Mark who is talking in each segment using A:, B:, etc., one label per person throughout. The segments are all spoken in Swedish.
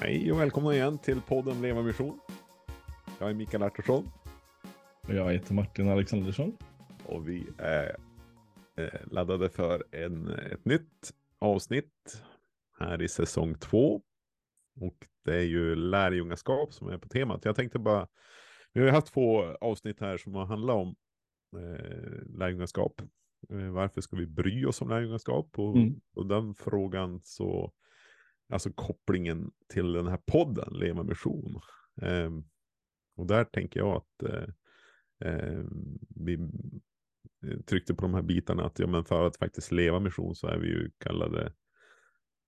A: Hej och välkomna igen till podden Leva Mission. Jag är Mikael Artursson.
B: Och jag heter Martin Alexandersson.
A: Och vi är eh, laddade för en, ett nytt avsnitt här i säsong två. Och det är ju lärjungaskap som är på temat. Jag tänkte bara, vi har haft två avsnitt här som har handlat om eh, lärjungaskap. Eh, varför ska vi bry oss om lärjungaskap? Och, mm. och den frågan så alltså kopplingen till den här podden, Leva Mission. Eh, och där tänker jag att eh, eh, vi tryckte på de här bitarna att ja, men för att faktiskt leva mission så är vi ju kallade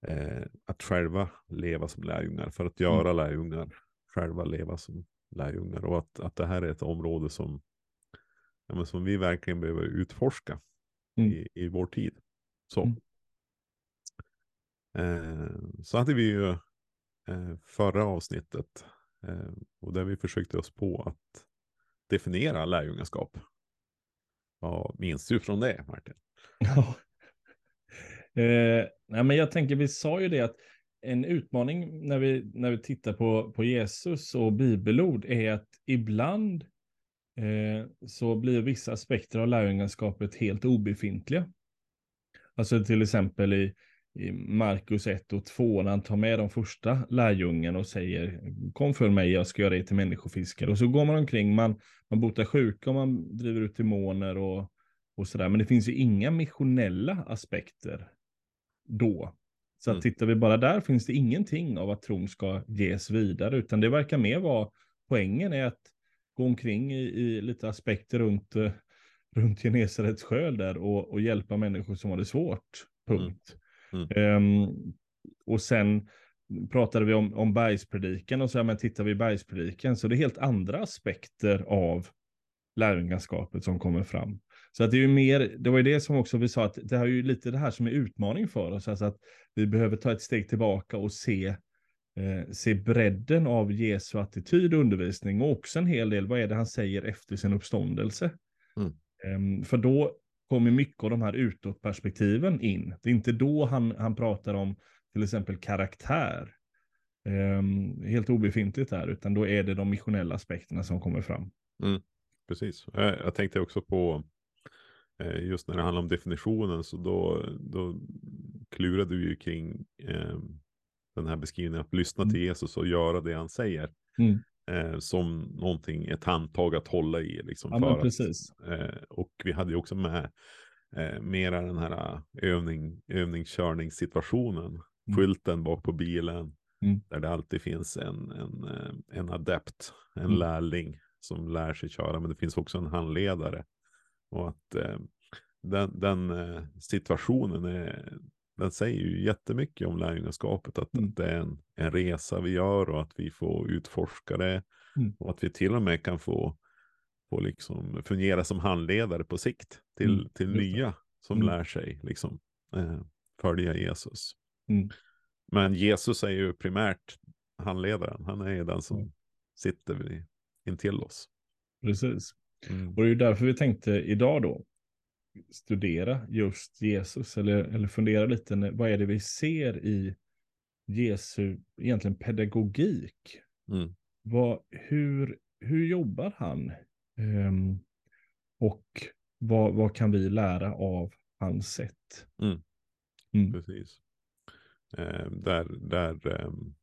A: eh, att själva leva som lärjungar, för att göra mm. lärjungar, själva leva som lärjungar och att, att det här är ett område som, ja, men som vi verkligen behöver utforska mm. i, i vår tid. Så. Mm. Eh, så hade vi ju eh, förra avsnittet eh, och där vi försökte oss på att definiera lärjungaskap. Vad minns du från det, Martin?
B: Ja. Eh, nej, men jag tänker, vi sa ju det att en utmaning när vi, när vi tittar på, på Jesus och bibelord är att ibland eh, så blir vissa aspekter av lärjungaskapet helt obefintliga. Alltså till exempel i, i Markus 1 och 2 när han tar med de första lärjungen och säger kom för mig, jag ska göra dig till människofiskare. Och så går man omkring, man, man botar sjuka och man driver ut demoner och, och sådär. Men det finns ju inga missionella aspekter då. Så mm. tittar vi bara där finns det ingenting av att tron ska ges vidare, utan det verkar mer vara poängen är att gå omkring i, i lite aspekter runt, uh, runt Genesarets sjö där och, och hjälpa människor som har det svårt. Punkt. Mm. Um, och sen pratade vi om, om bergspredikan och så, ja, men tittar vi i bergspredikan så det är helt andra aspekter av lärjungaskapet som kommer fram. Så att det är ju mer, det var ju det som också vi sa att det är ju lite det här som är utmaning för oss, alltså att vi behöver ta ett steg tillbaka och se, eh, se bredden av Jesu attityd och undervisning och också en hel del, vad är det han säger efter sin uppståndelse? Mm. Um, för då kommer mycket av de här utåtperspektiven in. Det är inte då han, han pratar om till exempel karaktär. Um, helt obefintligt där, utan då är det de missionella aspekterna som kommer fram.
A: Mm, precis. Jag, tänkte också på eh, just när det handlar om definitionen, så då, då klurade vi ju kring eh, den här beskrivningen att lyssna mm. till Jesus och göra det han säger. Mm eh, som någonting, ett handtag att hålla i. Liksom,
B: ja, för precis.
A: Att, eh, och vi hade ju också med eh, mera den här eh, övning, övningskörningssituationen. Mm. Skylten bak på bilen. Mm. Där det alltid finns en, en, eh, en adept, en mm. lärling som lär sig köra. Men det finns också en handledare. Och att eh, den, den situationen är, den säger ju jättemycket om lärjungaskapet. Att, mm. att det är en, en resa vi gör och att vi får utforska det. Mm. Och att vi till och med kan få, få liksom fungera som handledare på sikt till, mm. till nya som mm. lär sig liksom, eh, följa Jesus. Mm. Men Jesus är ju primärt handledaren. Han är ju den som mm. sitter vid, intill oss.
B: Precis. Och det är ju därför vi tänkte idag då studera just Jesus eller, eller fundera lite, vad är det vi ser i Jesu egentligen pedagogik? Mm. Vad, hur, hur jobbar han? Um, och vad, vad kan vi lära av hans sätt?
A: Mm. Mm. Precis. Eh, där, där um,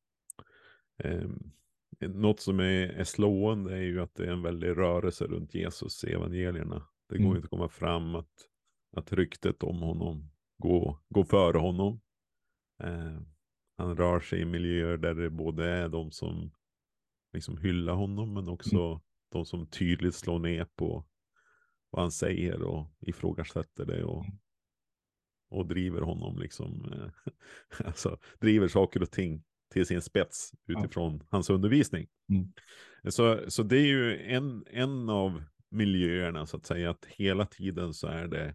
A: um, något som är, är slående är ju att det är en väldig rörelse runt Jesus i evangelierna. Det går mm. inte att komma fram att, att ryktet om honom går, går före honom. Eh, han rör sig i miljöer där det både är de som liksom hyllar honom men också mm. de som tydligt slår ner på vad han säger och ifrågasätter det och, mm. och driver honom liksom. Eh, alltså driver saker och ting till sin spets utifrån ja. hans undervisning. Mm. Så, så det är ju en, en av miljöerna så att säga. Att hela tiden så är det,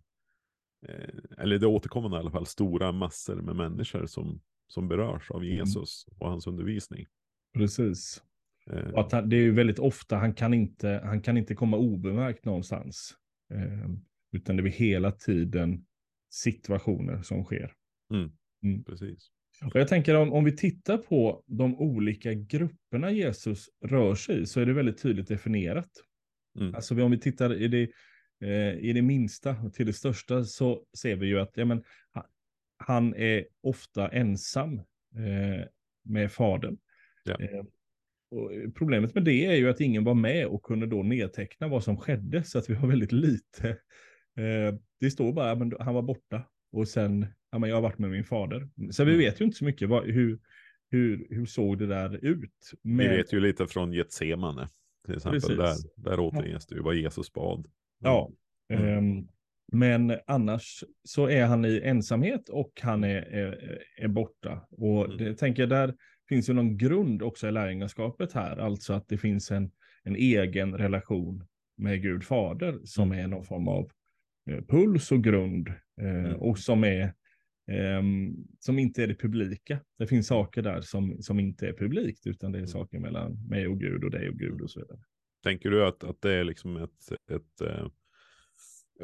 A: eh, eller det återkommer i alla fall, stora massor med människor som, som berörs av mm. Jesus och hans undervisning.
B: Precis. Eh. Att han, det är ju väldigt ofta, han kan inte, han kan inte komma obemärkt någonstans. Eh, utan det är hela tiden situationer som sker.
A: Mm. Mm. Precis.
B: Och jag tänker om, om vi tittar på de olika grupperna Jesus rör sig i så är det väldigt tydligt definierat. Mm. Alltså om vi tittar i det, eh, i det minsta till det största så ser vi ju att ja, men, han är ofta ensam eh, med fadern. Ja. Eh, och problemet med det är ju att ingen var med och kunde då nedteckna vad som skedde, så att vi har väldigt lite. Eh, det står bara att han var borta och sen, ja, men jag har varit med min fader. Så vi mm. vet ju inte så mycket vad, hur, hur, hur såg det där ut.
A: Men... Vi vet ju lite från Getsemane, till exempel. Där, där återges det ju vad Jesus bad.
B: Ja, mm. um, men annars så är han i ensamhet och han är, är, är borta. Och mm. det tänker jag, där finns ju någon grund också i lärjungaskapet här, alltså att det finns en, en egen relation med Gud fader som mm. är någon form av eh, puls och grund eh, mm. och som är som inte är det publika. Det finns saker där som, som inte är publikt, utan det är mm. saker mellan mig och Gud och dig och Gud och så vidare.
A: Tänker du att, att det är liksom ett, ett uh,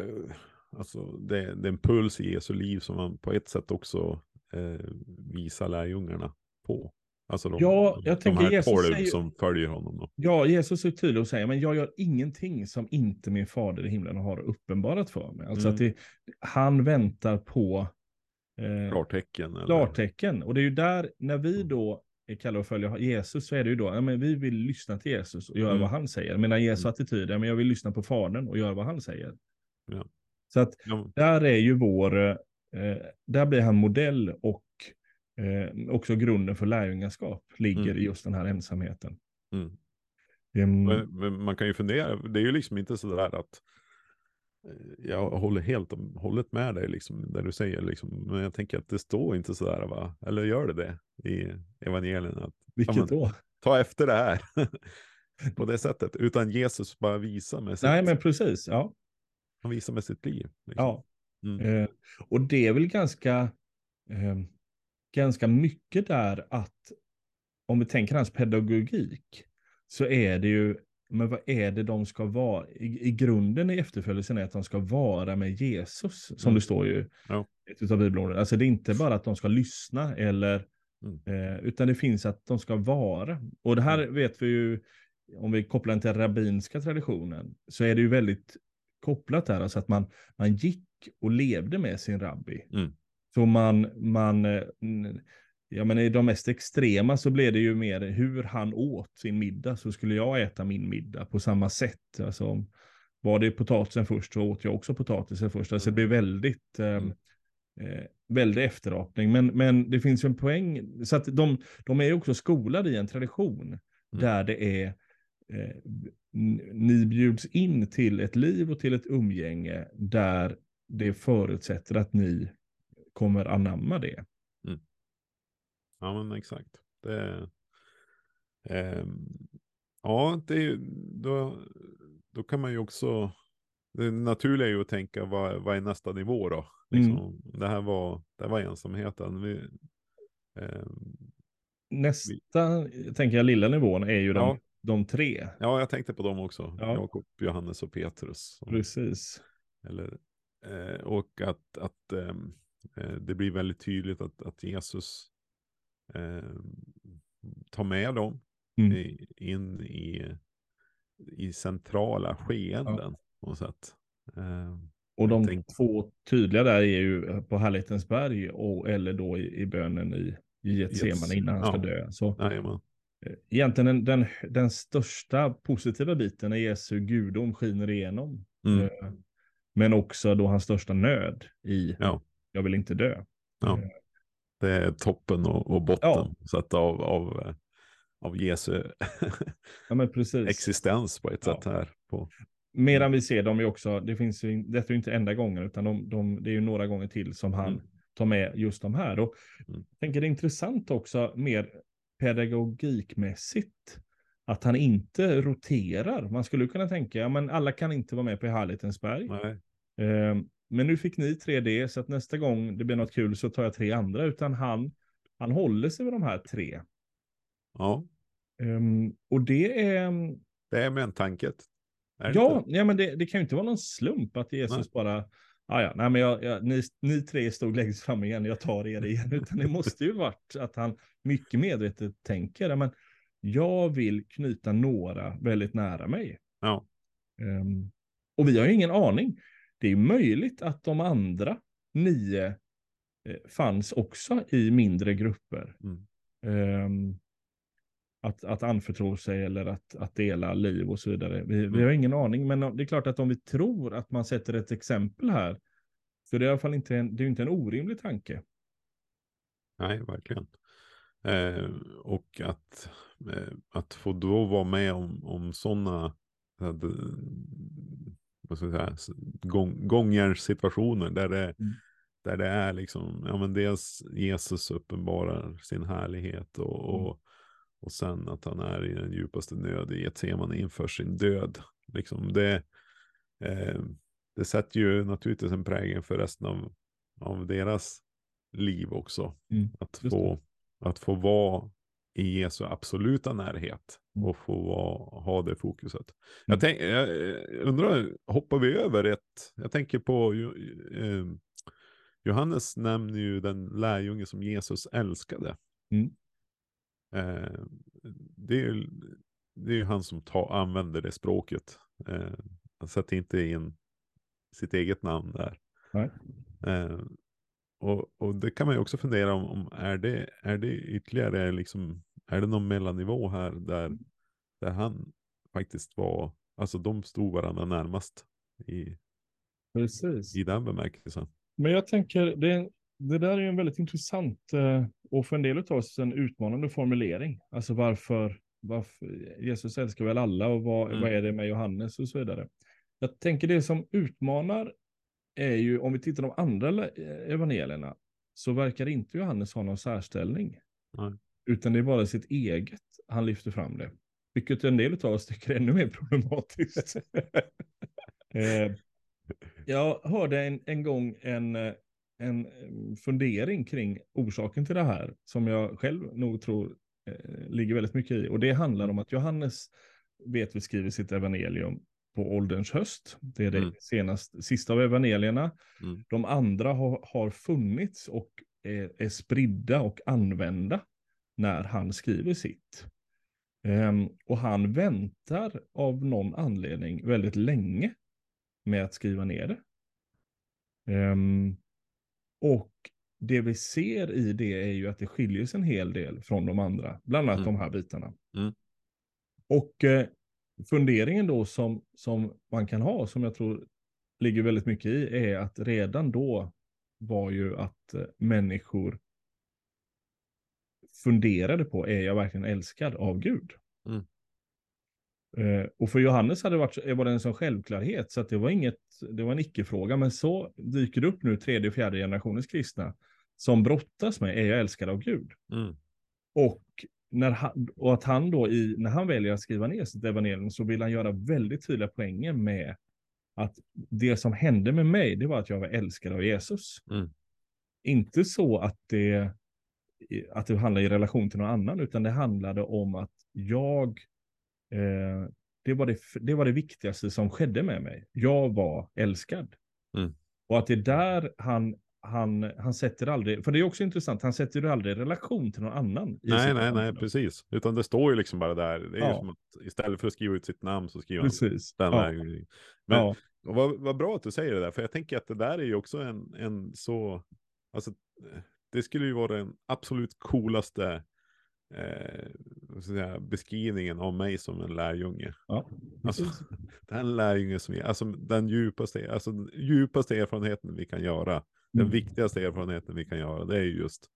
A: uh, alltså det, det, är en puls i Jesu liv som man på ett sätt också uh, visar lärjungarna på? Alltså de,
B: ja, jag
A: de
B: tänker
A: här
B: Jesus säger,
A: som följer honom. Då.
B: Ja, Jesus är tydlig och säger, men jag gör ingenting som inte min fader i himlen har uppenbarat för mig. Alltså mm. att det, han väntar på
A: eh, klartecken. Eller?
B: Klartecken. Och det är ju där, när vi mm. då är kallade att följa Jesus, så är det ju då, ja, men vi vill lyssna till Jesus och göra mm. vad han säger. Medan Jesu mm. attityd är, men jag vill lyssna på fadern och göra vad han säger. Ja. Så att ja. där är ju vår, eh, där blir han modell och eh, också grunden för lärjungaskap ligger mm. i just den här ensamheten. Mm.
A: Um, men, men, man kan ju fundera, det är ju liksom inte sådär att jag håller helt och hållet med dig, liksom, där du säger, liksom, men jag tänker att det står inte sådär, va? eller gör det det i evangelierna?
B: Vilket ja, då?
A: Ta efter det här på det sättet, utan Jesus bara visar med sitt...
B: Nej, men precis, ja.
A: Han visar med sitt liv.
B: Liksom. Ja, mm. eh, och det är väl ganska... Eh, ganska mycket där att om vi tänker hans pedagogik så är det ju, men vad är det de ska vara? I, i grunden i efterföljelsen är att de ska vara med Jesus, som mm. det står ju ja. ett av bibelorden. Alltså det är inte bara att de ska lyssna eller, mm. eh, utan det finns att de ska vara. Och det här mm. vet vi ju, om vi kopplar den till rabbinska traditionen, så är det ju väldigt kopplat där, alltså att man, man gick och levde med sin rabbi. Mm. Så man, man, eh, ja men i de mest extrema så blev det ju mer hur han åt sin middag så skulle jag äta min middag på samma sätt. Alltså, var det potatisen först så åt jag också potatisen först. Alltså det blev väldigt, ehm, mm. eh, väldigt efterapning. Men, men det finns ju en poäng, så att de, de är också skolade i en tradition mm. där det är eh, ni bjuds in till ett liv och till ett umgänge där det förutsätter att ni kommer anamma det.
A: Ja, men exakt. Det, eh, ja, det, då, då kan man ju också, det naturliga är ju att tänka vad, vad är nästa nivå då? Liksom, mm. Det här var, det var ensamheten. Vi, eh,
B: nästa, vi, tänker jag, lilla nivån är ju de, ja. de tre.
A: Ja, jag tänkte på dem också. Ja. Jakob, Johannes och Petrus.
B: Precis.
A: Eller, eh, och att, att um, Eh, det blir väldigt tydligt att, att Jesus eh, tar med dem mm. i, in i, i centrala skeenden. Ja. Sätt. Eh,
B: och de tänkte... två tydliga där är ju på Härlighetens berg och, eller då i, i bönen i, i Getsemane innan han ska ja. dö. Så,
A: Jajamän.
B: Eh, egentligen den, den, den, största positiva biten är Jesu gudom skiner igenom. Mm. Eh, men också då hans största nöd i ja jag vill inte dö.
A: Ja. Det är toppen och, och botten ja. så att av, av, av Jesu
B: ja,
A: existens på ett ja. sätt här. På.
B: Medan vi ser dem ju också, det finns ju, detta är ju inte enda gången, utan de, de, det är ju några gånger till som han mm. tar med just de här. Och mm. jag tänker det är intressant också, mer pedagogikmässigt, att han inte roterar. Man skulle kunna tänka, ja men alla kan inte vara med på Härlighetens berg. Eh, men nu fick ni 3D, så att nästa gång det blir något kul så tar jag tre andra, utan han, han håller sig med de här tre.
A: Ja.
B: Um, och det är...
A: Det är med en tanke.
B: Ja, ja, men det, det, kan ju inte vara någon slump att Jesus Nej. bara, ja, ja, nej, men jag, jag, ni, ni tre stod längst fram igen, jag tar er igen, utan det måste ju varit att han mycket medvetet tänker, men jag vill knyta några väldigt nära mig.
A: Ja.
B: Um, och vi har ju ingen aning. Det är möjligt att de andra nio eh, fanns också i mindre grupper. Mm. Um, att, att anförtro sig eller att, att dela liv och så vidare. Vi, mm. vi har ingen aning, men det är klart att om vi tror att man sätter ett exempel här, så det är i alla fall inte en, det är inte en orimlig tanke.
A: Nej, verkligen. Eh, och att, eh, att få då vara med om, om sådana vad ska jag säga, gång, gångjärnssituationer där det, mm. där det är liksom, ja men dels Jesus uppenbarar sin härlighet och, mm. och, och sen att han är i den djupaste nöd i ett Getsemane inför sin död. Liksom det, eh, det sätter ju naturligtvis en prägel för resten av, av deras liv också. Mm. Att, få, att få vara i Jesu absoluta närhet. Och få vara, ha det fokuset. Mm. Jag, tänk, jag, undrar, hoppar vi över ett, jag tänker på eh, Johannes nämner ju den lärjunge som Jesus älskade. Mm. Eh, det, är ju, det är ju han som ta, använder det språket. Eh, han sätter inte in sitt eget namn där. Eh, och, och det kan man ju också fundera om, om är, det, är det ytterligare liksom, är det någon mellannivå här där, där han faktiskt var, alltså de stod varandra närmast i,
B: Precis.
A: i den bemärkelsen.
B: Men jag tänker, det, det där är en väldigt intressant eh, och för en del av oss en utmanande formulering. Alltså varför, varför Jesus älskar väl alla och vad, mm. vad är det med Johannes och så vidare. Jag tänker det som utmanar är ju, om vi tittar på de andra evangelierna, så verkar inte Johannes ha någon särställning. Nej. Utan det är bara sitt eget han lyfter fram det. Vilket en del av oss tycker är ännu mer problematiskt. eh, jag hörde en, en gång en, en fundering kring orsaken till det här, som jag själv nog tror eh, ligger väldigt mycket i. Och det handlar om att Johannes vet vi skriver sitt evangelium på ålderns höst. Det är det mm. senast, sista av evangelierna. Mm. De andra har, har funnits och är, är, spridda och använda när han skriver sitt. Um, och han väntar av någon anledning väldigt länge med att skriva ner det. Um, och det vi ser i det är ju att det skiljer sig en hel del från de andra, bland annat mm. de här bitarna. Mm. Och eh, funderingen då som, som man kan ha, som jag tror ligger väldigt mycket i, är att redan då var ju att eh, människor funderade på, är jag verkligen älskad av Gud? Mm. Uh, och för Johannes hade det varit, var det en sån självklarhet, så att det var inget, det var en icke-fråga. Men så dyker det upp nu tredje och fjärde generationens kristna som brottas med, är jag älskad av Gud? Mm. Och när han, och att han då, i, när han väljer att skriva ner sitt evangelium, så vill han göra väldigt tydliga poänger med att det som hände med mig, det var att jag var älskad av Jesus. Mm. Inte så att det, att det handlar i relation till någon annan, utan det handlade om att jag, eh, det, var det, det var det viktigaste som skedde med mig. Jag var älskad. Mm. Och att det är där han han, han sätter aldrig, för det är också intressant, han sätter ju aldrig relation till någon annan.
A: nej, nej, nej, precis. Utan det står ju liksom bara där. Det är ja. som att istället för att skriva ut sitt namn så skriver precis. han den ja. där. Men ja. vad, vad bra att du säger det där, för jag tänker att det där är ju också en, en så, alltså det skulle ju vara den absolut coolaste eh, säga, beskrivningen av mig som en lärjunge. Ja, alltså, den lärjunge som är, alltså den djupaste, alltså djupaste erfarenheten vi kan göra den mm. viktigaste erfarenheten vi kan göra det är just,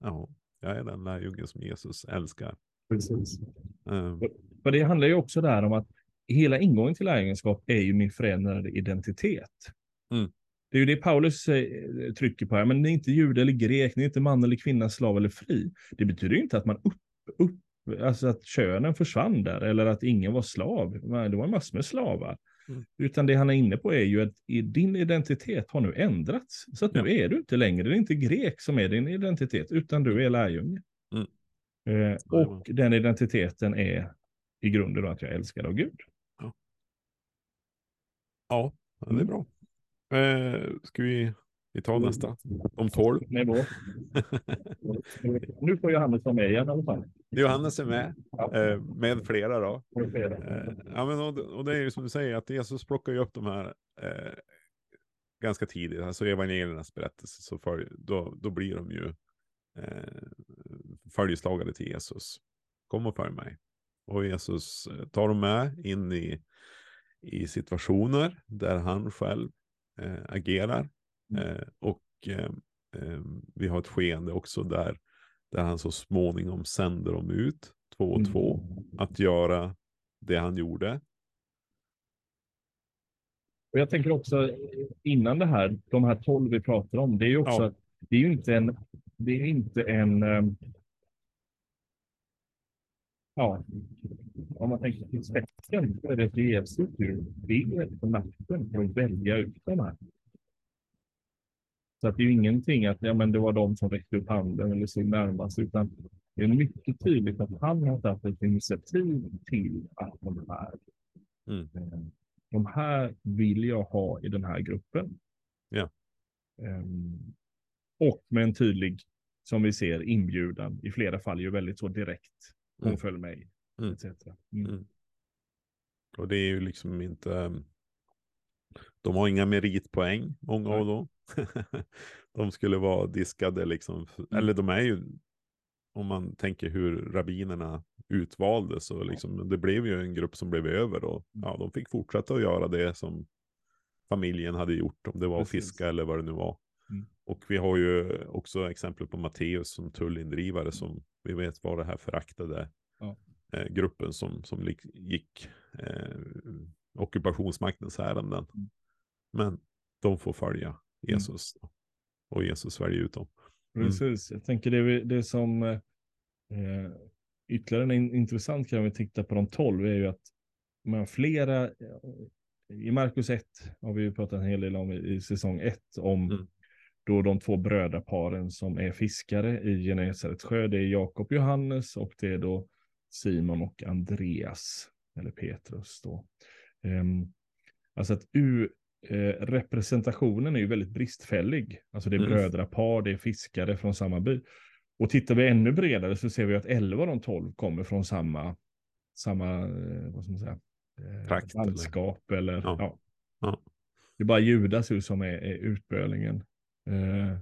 A: ja, jag är den lärjungen som Jesus älskar.
B: Precis. Um. För det handlar ju också där om att hela ingången till lärjungenskap är ju min förändrade identitet. Mm. Det är ju det Paulus eh, trycker på här, men ni är inte jude eller grek, ni är inte man eller kvinna, slav eller fri. Det betyder ju inte att man upp, upp alltså att könen försvann där, eller att ingen var slav. Det var massor med slavar. Mm. Utan det han är inne på är ju att din identitet har nu ändrats. Så att nu är du inte längre, det är inte grek som är din identitet, utan du är lärjunge. Mm. Eh, och den identiteten är i grunden att jag älskar av Gud.
A: Ja, ja det är mm. bra. Eh, ska vi, vi ta nästa? Om tolv?
B: Nivå. nu får Johannes vara med igen i alla fall.
A: Johannes är med, eh, med flera då. Eh, ja, men och, och, det är ju som du säger, att Jesus plockar ju upp de här eh, ganska tidigt, alltså evangeliernas berättelse, så för, då, då blir de ju eh, följeslagare till Jesus. Kom och följ mig. Och Jesus eh, tar dem med in i, i situationer där han själv agerar. Mm. Eh, och eh, eh, vi har ett skeende också där, där han så småningom sänder dem ut, två och mm. två, att göra det han gjorde.
B: Och jag tänker också innan det här, de här tolv vi pratar om, det är ju också, ja. det är ju inte en, det är inte en, ja, om man tänker till spetsen, så är det ett hur ber på natten för att välja ut de här. Så att det är ju ingenting att ja, men det var de som räckte upp handen eller såg närmast, utan det är mycket tydligt att han har tagit ett initiativ till att de här, mm. Eh, de här vill jag ha i den här gruppen.
A: Ja.
B: Um, och med en tydlig, som vi ser, inbjudan, i flera fall ju väldigt så direkt, hon mm. följ mig, mm. etc. Mm. mm.
A: Och det är ju liksom inte, de har inga meritpoäng, många av dem. de skulle vara diskade liksom, mm. eller de är ju, om man tänker hur rabbinerna utvaldes, så liksom, det blev ju en grupp som blev över och mm. ja, de fick fortsätta att göra det som familjen hade gjort, om det var att fiska eller vad det nu var. Mm. Och vi har ju också exempel på Matteus som tullindrivare som vi vet var det här föraktade ja. Eh, gruppen som, som gick eh, ockupationsmaktens ärenden. Mm. Men de får följa mm. Jesus. Mm. Och Jesus väljer ut dem.
B: Mm. Precis, jag tänker det, det som eh, ytterligare en intressant kan vi titta på de tolv är ju att man flera, eh, i Markus 1 har vi ju pratat en hel del om i, i säsong 1 om mm. då de två brödraparen som är fiskare i Genesarets sjö. Det är Jakob Johannes och det är då Simon och Andreas, eller Petrus då. Um, alltså att u, eh, representationen är ju väldigt bristfällig. Alltså det är mm. brödrapar, det är fiskare från samma by. Och tittar vi ännu bredare så ser vi att 11 av de 12 kommer från samma, samma eh, vad ska man säga,
A: eh, Prakt,
B: landskap eller, eller
A: ja.
B: ja.
A: ja.
B: Det är bara Judas som är, är utbölingen. Eh,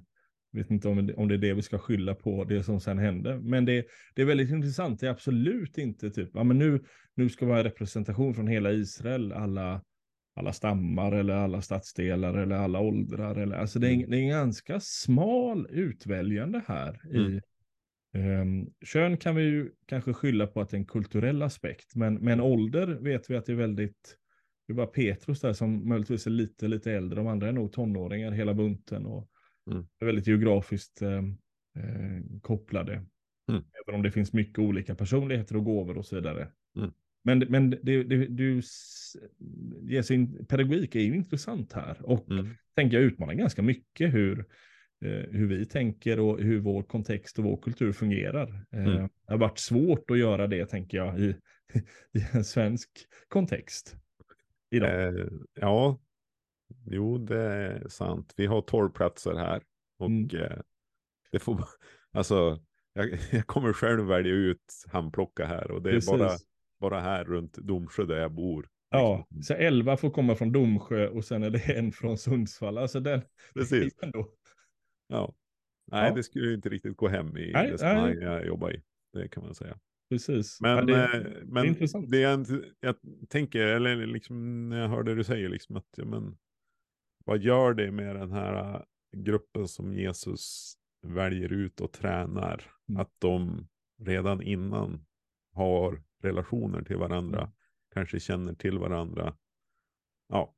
B: vet inte om, om det är det vi ska skylla på, det som sen hände. Men det, det är väldigt intressant. Det är absolut inte typ, ja men nu, nu ska vi ha representation från hela Israel, alla, alla stammar eller alla stadsdelar eller alla åldrar. Eller, alltså det är, mm. det är en ganska smal utväljande här. Mm. I, um, kön kan vi ju kanske skylla på att det är en kulturell aspekt, men, men ålder vet vi att det är väldigt, det är bara Petrus där som möjligtvis är lite, lite äldre, de andra är nog tonåringar hela bunten och mm. väldigt geografiskt eh, eh, kopplade. Mm. Även om det finns mycket olika personligheter och gåvor och så vidare. Mm. Men, men det, det, du ger sin pedagogik är ju intressant här och mm. tänker jag utmanar ganska mycket hur, eh, hur vi tänker och hur vår kontext och vår kultur fungerar. Eh, mm. Det har varit svårt att göra det, tänker jag, i, i en svensk kontext. Idag.
A: Eh, ja, jo, det är sant. Vi har tolv platser här och mm. eh, det får, alltså, jag, jag, kommer själv välja ut handplocka här och det är Precis. bara bara här runt Domsjö där jag bor.
B: Ja, liksom. så elva får komma från Domsjö och sen är det en från Sundsvall. Alltså den...
A: Precis. Ja. Nej, ja. det skulle inte riktigt gå hem i nej, det sammanhang jag jobbar i. Det kan man säga.
B: Precis.
A: Men, ja, det, eh, men det är intressant. Det jag, jag tänker, eller liksom när jag hör det du säger, liksom att, ja, men, vad gör det med den här äh, gruppen som Jesus väljer ut och tränar? Mm. Att de redan innan har relationer till varandra, mm. kanske känner till varandra. Ja,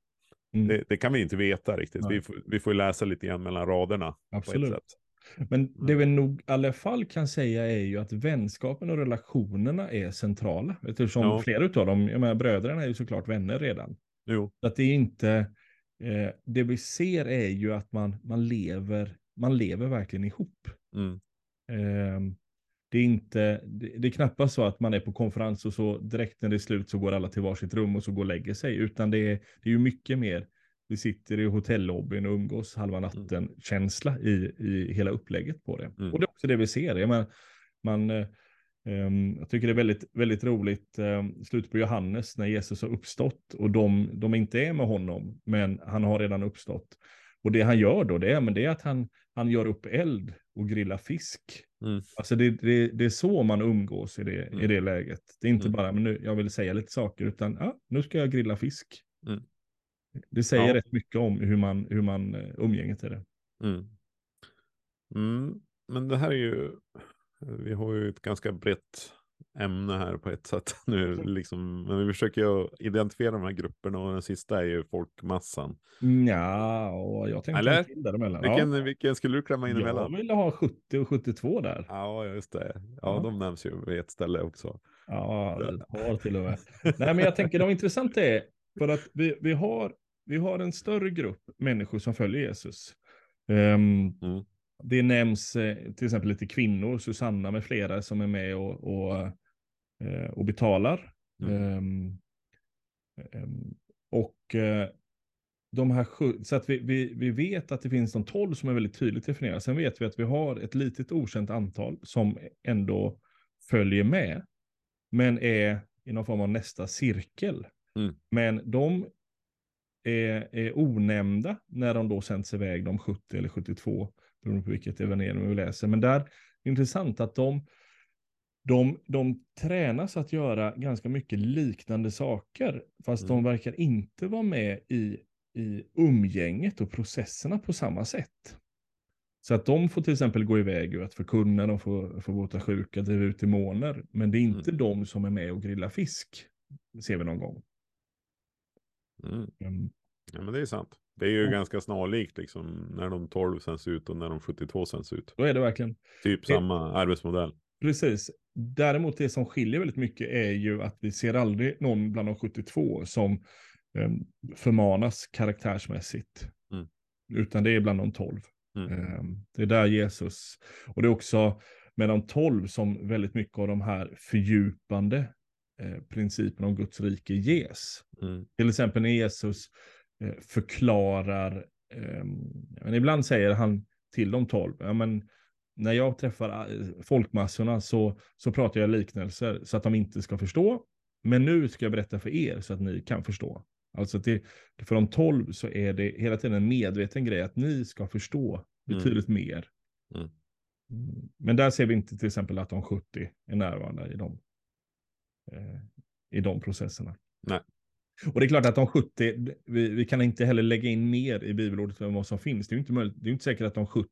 A: mm. det, det, kan vi inte veta riktigt. Vi får, vi får läsa lite grann mellan raderna.
B: Absolut. Men mm. det vi nog i alla fall kan säga är ju att vänskapen och relationerna är centrala. Eftersom ja. flera av dem, jag menar bröderna är ju såklart vänner redan.
A: Jo.
B: Att det är inte, eh, det vi ser är ju att man, man lever, man lever verkligen ihop.
A: Mm.
B: Eh, det är inte, det, det är knappast så att man är på konferens och så direkt när det är slut så går alla till varsitt rum och så går och lägger sig, utan det är, det är ju mycket mer vi sitter i hotellobbyn och umgås halva natten-känsla i, i hela upplägget på det.
A: Mm.
B: Och det är också det vi ser. Jag, menar, man, eh, jag tycker det är väldigt, väldigt roligt, eh, slutet på Johannes när Jesus har uppstått och de, de inte är med honom, men han har redan uppstått. Och det han gör då, det är, men det är att han, han gör upp eld och grillar fisk.
A: Mm.
B: Alltså det, det, det är så man umgås i det,
A: Mm.
B: i det läget. Det är inte
A: Mm.
B: bara, men nu, jag vill säga lite saker, utan ja, nu ska jag grilla fisk.
A: Mm.
B: Det säger
A: Ja.
B: rätt mycket om hur man, hur man eh, umgänget är det.
A: Mm. Mm. Men det här är ju, vi har ju ett ganska brett ämne här på ett sätt nu, liksom, men vi försöker ju identifiera de här grupperna och den sista är ju folkmassan.
B: Ja, och jag tänkte
A: Eller?
B: till däremellan.
A: Vilken,
B: ja.
A: vilken skulle du klämma in
B: Jag
A: emellan?
B: ville ha 70 och 72 där.
A: Ja, just det. Ja,
B: Ja.
A: de nämns ju vid ett ställe också.
B: Ja, ett par till och med. Nej, men jag tänker de intressanta är, för att vi, vi, har, vi har en större grupp människor som följer Jesus. Ehm,
A: Mm.
B: Det nämns eh, till exempel lite kvinnor, Susanna med flera som är med och, och, eh, och betalar.
A: Mm.
B: Ehm, och eh, de här sju, så att vi, vi, vi vet att det finns de tolv som är väldigt tydligt definierade. Sen vet vi att vi har ett litet okänt antal som ändå följer med, men är i någon form av nästa cirkel.
A: Mm.
B: Men de är, är onämnda när de då sänds iväg, de 70 eller 72, beroende på vilket evangelium vi läser. Men där intressant att de, de, de tränas att göra ganska mycket liknande saker, fast
A: Mm.
B: de verkar inte vara med i, i umgänget och processerna på samma sätt. Så att de får till exempel gå iväg och att förkunna, de får, får bota sjuka, driva ut demoner. Men det är inte de som är med och grillar fisk, ser vi någon gång.
A: Mm.
B: Mm.
A: Ja, men det är sant. Det är ju
B: Ja.
A: ganska snarlikt liksom när de 12 sänds ut och när de 72 sänds ut.
B: Då är det verkligen.
A: Typ
B: Det-
A: samma arbetsmodell.
B: Precis. Däremot det som skiljer väldigt mycket är ju att vi ser aldrig någon bland de 72 som um, förmanas karaktärsmässigt.
A: Mm.
B: Utan det är bland de 12.
A: Mm.
B: Ehm, Det är där Jesus, och det är också med de 12 som väldigt mycket av de här fördjupande eh, principerna om Guds rike ges.
A: Mm.
B: Till exempel när Jesus förklarar, eh, men ibland säger han till de 12, ja men när jag träffar eh, folkmassorna så, så pratar jag liknelser så att de inte ska förstå. Men nu ska jag berätta för er så att ni kan förstå. Alltså det, för de 12 så är det hela tiden en medveten grej att ni ska förstå betydligt mer.
A: Mm.
B: Mm. Men där ser vi inte till exempel att de 70 är närvarande i de, eh, i de processerna.
A: Nej.
B: Och det är klart att de 70, vi, vi kan inte heller lägga in mer i bibelordet än vad som finns. Det är ju inte, möjligt, det är inte säkert att de 70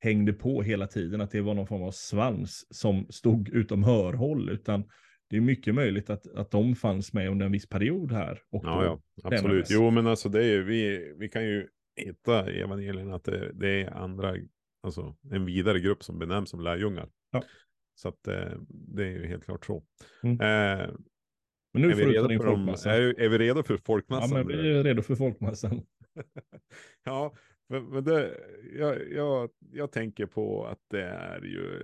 B: hängde på hela tiden, att det var någon form av svans som stod utom hörhåll, utan det är mycket möjligt att, att de fanns med under en viss period här. Och
A: Ja, ja, absolut. Jo, men alltså det är ju, vi, vi kan ju hitta i evangelierna att det, det är andra, alltså en vidare grupp som benämns som lärjungar.
B: Ja.
A: Så att eh, det är ju helt klart så.
B: Mm.
A: Eh,
B: Men nu
A: är,
B: får
A: vi
B: du ta
A: redo
B: din
A: för
B: folkmassa.
A: är, är vi redo för
B: Ja,
A: folkmassan?
B: men vi är redo för folkmassan.
A: Ja, men, men det, jag, jag, jag tänker på att det är ju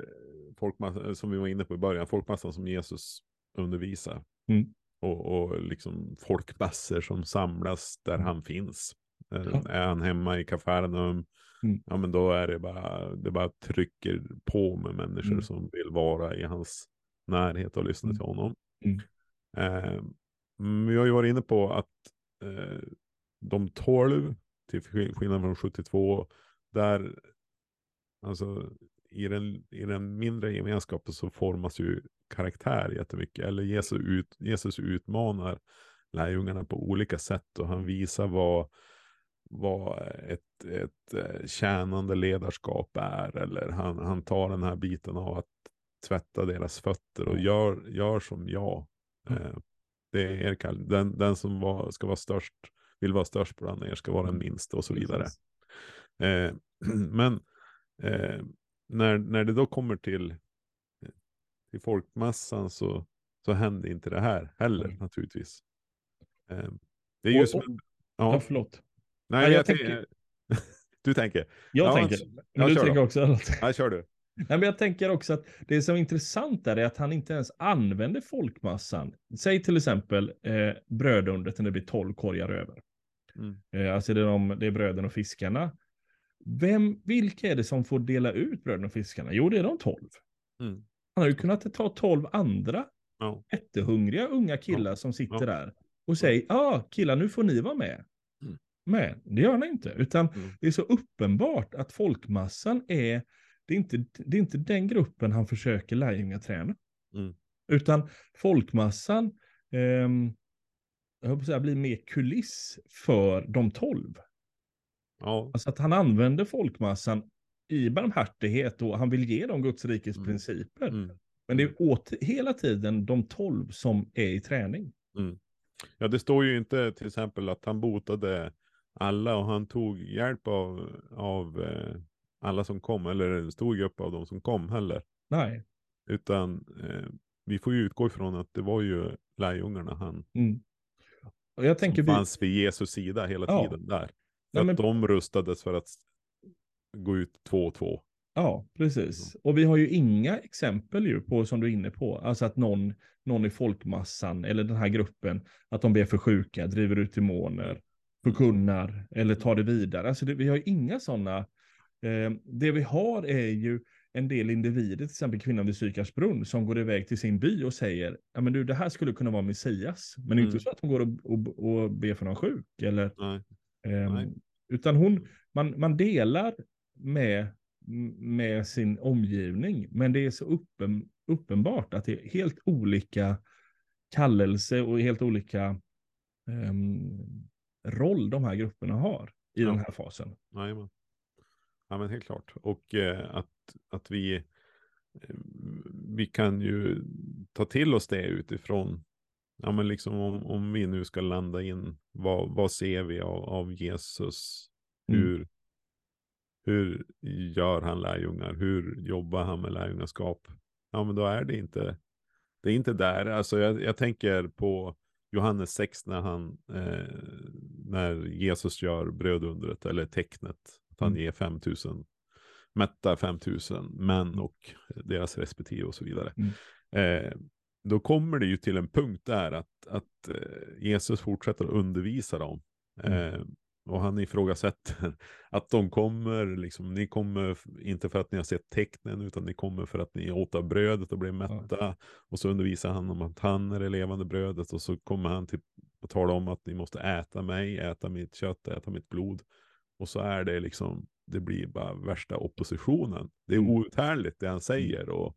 A: folkmassan, som vi var inne på i början, folkmassan som Jesus undervisar.
B: Mm.
A: Och, och liksom folkmassor som samlas där
B: Mm.
A: han finns.
B: Ja.
A: Är han hemma i Kafarnaum,
B: Mm.
A: ja men då är det bara, det bara trycker på med människor
B: Mm.
A: som vill vara i hans närhet och lyssna
B: Mm.
A: till honom. Eh, mm, vi har ju varit inne på att eh, de 12, till skillnad från 72, där alltså i den, i den mindre gemenskapen så formas ju karaktär jättemycket. Eller Jesus, ut, Jesus utmanar lärjungarna på olika sätt och han visar vad, vad ett, ett eh, tjänande ledarskap är. Eller han, han tar den här biten av att tvätta deras fötter och gör, gör som jag.
B: Mm.
A: Eh, det är er kall. Den, den som var, ska vara störst, vill vara störst bland er ska vara den minsta och så vidare. Eh, men eh, när, när det då kommer till, till folkmassan så, så händer inte det här heller
B: Nej.
A: naturligtvis. Eh, det är ju som... en-
B: Ja,
A: ja,
B: förlåt.
A: nej,
B: jag
A: jag
B: tänker-
A: du tänker?
B: Jag
A: Ja,
B: tänker, men
A: ja,
B: du tänker
A: då.
B: också.
A: Nej, kör du.
B: Nej, men jag tänker också att det som är intressant där är att han inte ens använder folkmassan. Säg till exempel eh, brödundret när det blir tolv korgar över.
A: Mm.
B: Eh, alltså det är, de, det är bröden och fiskarna. Vem, vilka är det som får dela ut bröden och fiskarna? Jo, det är de tolv.
A: Mm.
B: Han har ju kunnat ta tolv andra
A: Ja.
B: jättehungriga unga killar som sitter
A: Ja.
B: där och säger, ja ah, killar nu får ni vara med.
A: Mm.
B: Men det gör han inte, utan
A: Mm.
B: det är så uppenbart att folkmassan är, det är inte, det är inte den gruppen han försöker lärjungaträna.
A: Mm.
B: Utan folkmassan, ehm, jag säga, blir mer kuliss för de tolv.
A: Ja.
B: Alltså att han använder folkmassan i barmhärtighet och han vill ge dem Guds rikes
A: Mm.
B: principer.
A: Mm.
B: Men det är åt, hela tiden de tolv som är i träning.
A: Ja, det står ju inte till exempel att han botade alla och han tog hjälp av, av eh, alla som kom, eller en stor grupp av de som kom heller.
B: Nej.
A: Utan eh, vi får ju utgå ifrån att det var ju lärjungarna han
B: Mm. Och jag tänker
A: som
B: vi,
A: fanns vid Jesus sida hela
B: Ja.
A: tiden där.
B: Nej, men-
A: att de rustades för att gå ut två och två.
B: ja, precis. Och vi har ju inga exempel ju på, som du är inne på, alltså att någon, någon i folkmassan eller den här gruppen, att de ber för sjuka, driver ut demoner, förkunnar eller tar det vidare. Alltså det, vi har ju inga sådana. Eh, det vi har är ju en del individer, till exempel kvinnan vid Sykars brunn, som går iväg till sin by och säger, ja men du, det här skulle kunna vara Messias. Men
A: Mm.
B: inte så att hon går och, och, och ber för någon sjuk, eller
A: Nej.
B: Ehm,
A: Nej.
B: utan hon, man, man delar med, med sin omgivning, men det är så uppen, uppenbart att det är helt olika kallelse och helt olika ehm, roll de här grupperna har i
A: Ja.
B: den här fasen.
A: Jajamän. Ja men helt klart. Och eh, att, att vi, eh, vi kan ju ta till oss det utifrån, ja men liksom om, om vi nu ska landa in, vad, vad ser vi av, av Jesus?
B: Mm.
A: Hur, hur gör han lärjungar? Hur jobbar han med lärjungaskap? Ja men då är det inte, det är inte där. Alltså jag, jag tänker på Johannes 6 när han, eh, när Jesus gör brödundret eller tecknet. Att han
B: Mm.
A: ger 5000, mättar 5000 män och deras respektive och så vidare.
B: Mm.
A: Eh, då kommer det ju till en punkt där att, att eh, Jesus fortsätter att undervisa dem.
B: Mm.
A: Eh, och han ifrågasätter att de kommer, liksom, ni kommer inte för att ni har sett tecknen, utan ni kommer för att ni åt av brödet och blev mätta. Och så undervisar han om att han är det levande brödet, och så kommer han till att tala om att ni måste äta mig, äta mitt kött, äta mitt blod. Och så är det liksom, det blir bara värsta oppositionen. Det är
B: Mm.
A: outhärdligt det han säger, och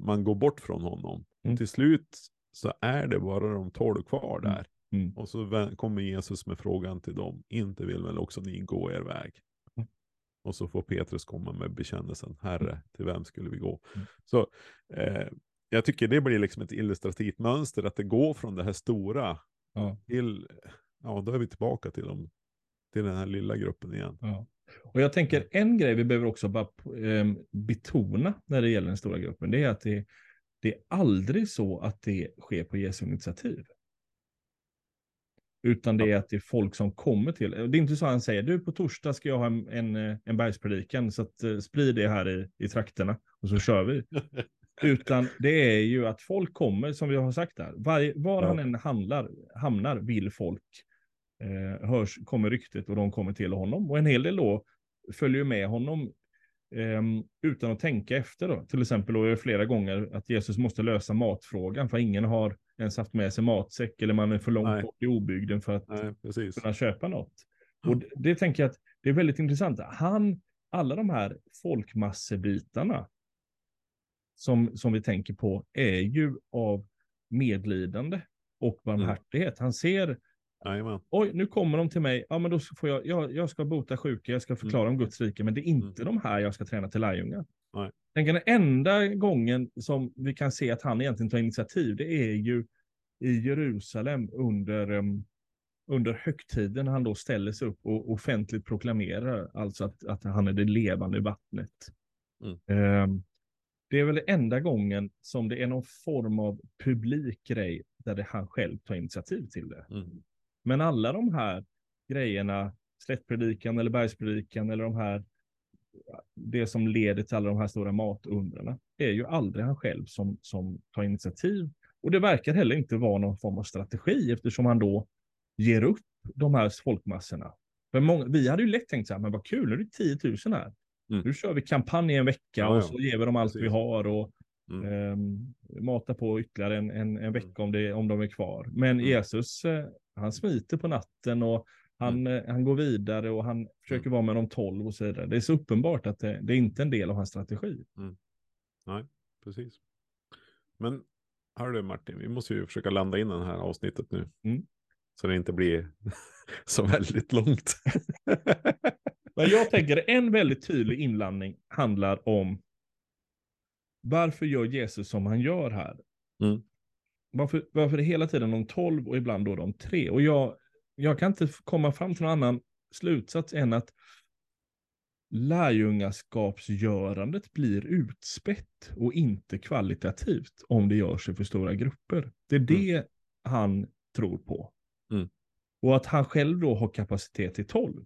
A: man går bort från honom.
B: Mm.
A: Till slut så är det bara de tolv kvar
B: Mm.
A: där.
B: Mm.
A: Och så kommer Jesus med frågan till dem, inte vill väl också ni gå er väg?
B: Mm.
A: Och så får Petrus komma med bekännelsen, Herre, till vem skulle vi gå?
B: Mm.
A: Så eh, jag tycker det blir liksom ett illustrativt mönster, att det går från det här stora
B: Ja.
A: till, ja då är vi tillbaka till, dem, till den här lilla gruppen igen.
B: Ja. Och jag tänker en grej vi behöver också bara eh, betona när det gäller den stora gruppen, det är att det, det är aldrig så att det sker på Jesu initiativ. Utan det är att det är folk som kommer till. Det är inte så han säger, du på torsdag ska jag ha en, en, en bergspredikan, så att, eh, sprid det här i, i trakterna och så kör vi. Utan det är ju att folk kommer, som vi har sagt där, var
A: Ja.
B: han än handlar, hamnar vill folk, eh, hörs, kommer ryktet och de kommer till honom. Och en hel del då följer med honom ehm, utan att tänka efter. Då. Till exempel då flera gånger att Jesus måste lösa matfrågan för ingen har ens haft med sig matsäck eller man är för långt
A: Nej.
B: bort i obygden för att
A: Nej,
B: kunna köpa något. Och det, det tänker jag att det är väldigt intressant. Han, alla de här folkmassebitarna som, som vi tänker på är ju av medlidande och barmhärtighet. Han ser,
A: Jajamän.
B: oj, nu kommer de till mig, ja men då får jag, jag, jag ska bota sjuka, jag ska förklara om Guds rike, men det är inte de här jag ska träna till lärjungar.
A: Nej.
B: Den enda gången som vi kan se att han egentligen tar initiativ, det är ju i Jerusalem under, um, under högtiden när han då ställer sig upp och offentligt proklamerar alltså att, att han är det levande vattnet.
A: Mm.
B: Ehm, det är väl enda gången som det är någon form av publik grej där det han själv tar initiativ till det.
A: Mm.
B: Men alla de här grejerna, slättpredikan eller bergspredikan eller de här, det som leder till alla de här stora matundrarna, är ju aldrig han själv som, som tar initiativ. Och det verkar heller inte vara någon form av strategi eftersom han då ger upp de här folkmassorna. För många, vi hade ju lätt tänkt så här, men vad kul, nu är det 10 000 här.
A: Mm.
B: Nu kör vi kampanj i en vecka
A: Ja,
B: och så ger vi dem allt
A: Precis.
B: vi har och
A: Mm.
B: ehm, matar på ytterligare en, en, en vecka om, det, om de är kvar. Men
A: Mm.
B: Jesus, eh, han smiter på natten och han,
A: Mm.
B: eh, han går vidare och han försöker vara med de tolv och så vidare. Det är så uppenbart att det, det är inte en del av hans strategi.
A: Precis. Men hör du Martin, vi måste ju försöka landa in det här avsnittet nu.
B: Mm.
A: Så det inte blir så väldigt långt.
B: Men jag tänker en väldigt tydlig inlandning handlar om varför gör Jesus som han gör här?
A: Mm.
B: Varför, varför är det hela tiden de tolv och ibland då de tre? Och jag, jag kan inte komma fram till någon annan slutsats än att lärjungaskapsgörandet blir utspätt och inte kvalitativt om det görs i för stora grupper. Det är det han tror på.
A: Mm.
B: Och att han själv då har kapacitet till tolv.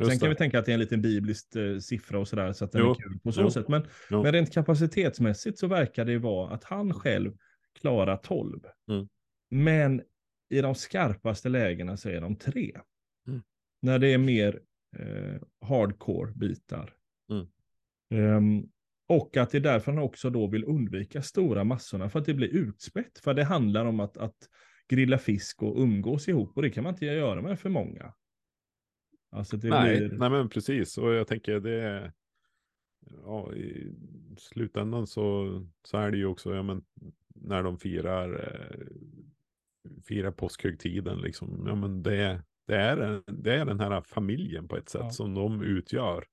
A: Just
B: Sen kan
A: det.
B: vi tänka att det är en liten biblisk eh, siffra och sådär, så att den
A: Jo,
B: är kul på så
A: jo,
B: sätt. Men,
A: jo.
B: men rent kapacitetsmässigt så verkar det vara att han själv klarar 12.
A: Mm.
B: Men i de skarpaste lägena så är de tre.
A: Mm.
B: När det är mer eh, hardcore-bitar.
A: Mm.
B: Ehm, och att det är därför han också då vill undvika stora massorna, för att det blir utspätt. För det handlar om att, att grilla fisk och umgås ihop, och det kan man inte göra med för många. Alltså
A: nej,
B: blir...
A: nej, men precis. Och jag tänker det. Ja, i slutändan så, så är det ju också, ja men när de firar, eh, firar påskhögtiden liksom. Ja men det, det, är, det är den här familjen på ett sätt
B: Ja.
A: som de utgör.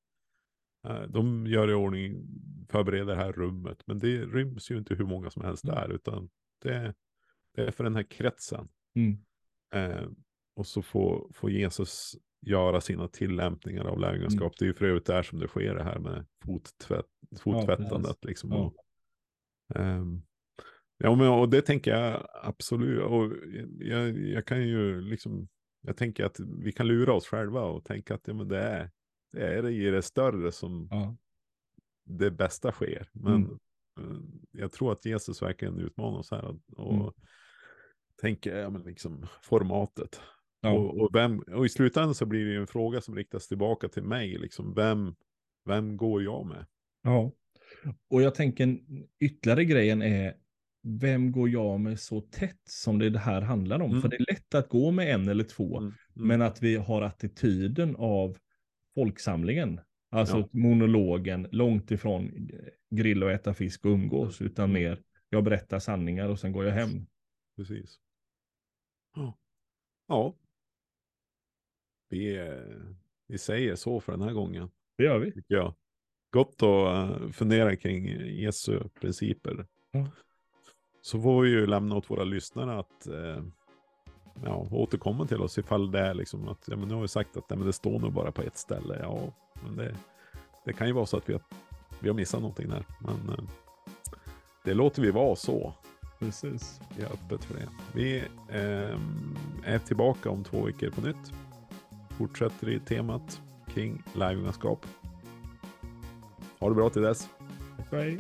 A: Eh, De gör i ordning, förbereder det här rummet, men det ryms ju inte hur många som helst
B: Mm.
A: där, utan det, det är för den här kretsen.
B: Mm.
A: Eh, och så får, får Jesus göra sina tillämpningar av lärjungaskap. Det är ju för övrigt där som det sker det här med fottvätt, fottvättandet. liksom,
B: Ja.
A: och, ehm, ja, men, och det tänker jag absolut. Och jag, jag kan ju liksom, jag tänker att vi kan lura oss själva och tänka att ja, men det, är, det är i det större som
B: Ja.
A: det bästa sker. Men
B: Mm.
A: eh, jag tror att Jesus verkligen utmanar oss här och, och
B: Mm.
A: tänker ja, men liksom formatet.
B: Ja.
A: Och, och, vem, och i slutändan så blir det ju en fråga som riktas tillbaka till mig. Liksom, vem, vem går jag med?
B: Ja, och jag tänker ytterligare grejen är vem går jag med så tätt som det här handlar om?
A: Mm.
B: För det är lätt att gå med en eller två,
A: Mm, mm,
B: men att vi har attityden av folksamlingen. Alltså
A: Ja.
B: monologen, långt ifrån grilla och äta fisk och umgås, utan
A: Mm.
B: mer jag berättar sanningar och sen går jag hem.
A: Precis. Ja. Ja. Vi, eh, vi säger så för den här gången.
B: Det gör vi.
A: jag. Gott att eh, fundera kring Jesu principer.
B: Ja.
A: Så får vi ju lämna åt våra lyssnare att eh, ja, återkomma till oss ifall det är liksom att, ja men nu har vi sagt att ja, men det står nog bara på ett ställe. Ja, men det, det kan ju vara så att vi har, vi har missat någonting där. Men eh, det låter vi vara så.
B: Precis.
A: Vi är öppet för det. Vi ehm, är tillbaka om två veckor på nytt. Fortsätter i temat kring lärjungaskap. Ha det bra till dess.
B: Hej.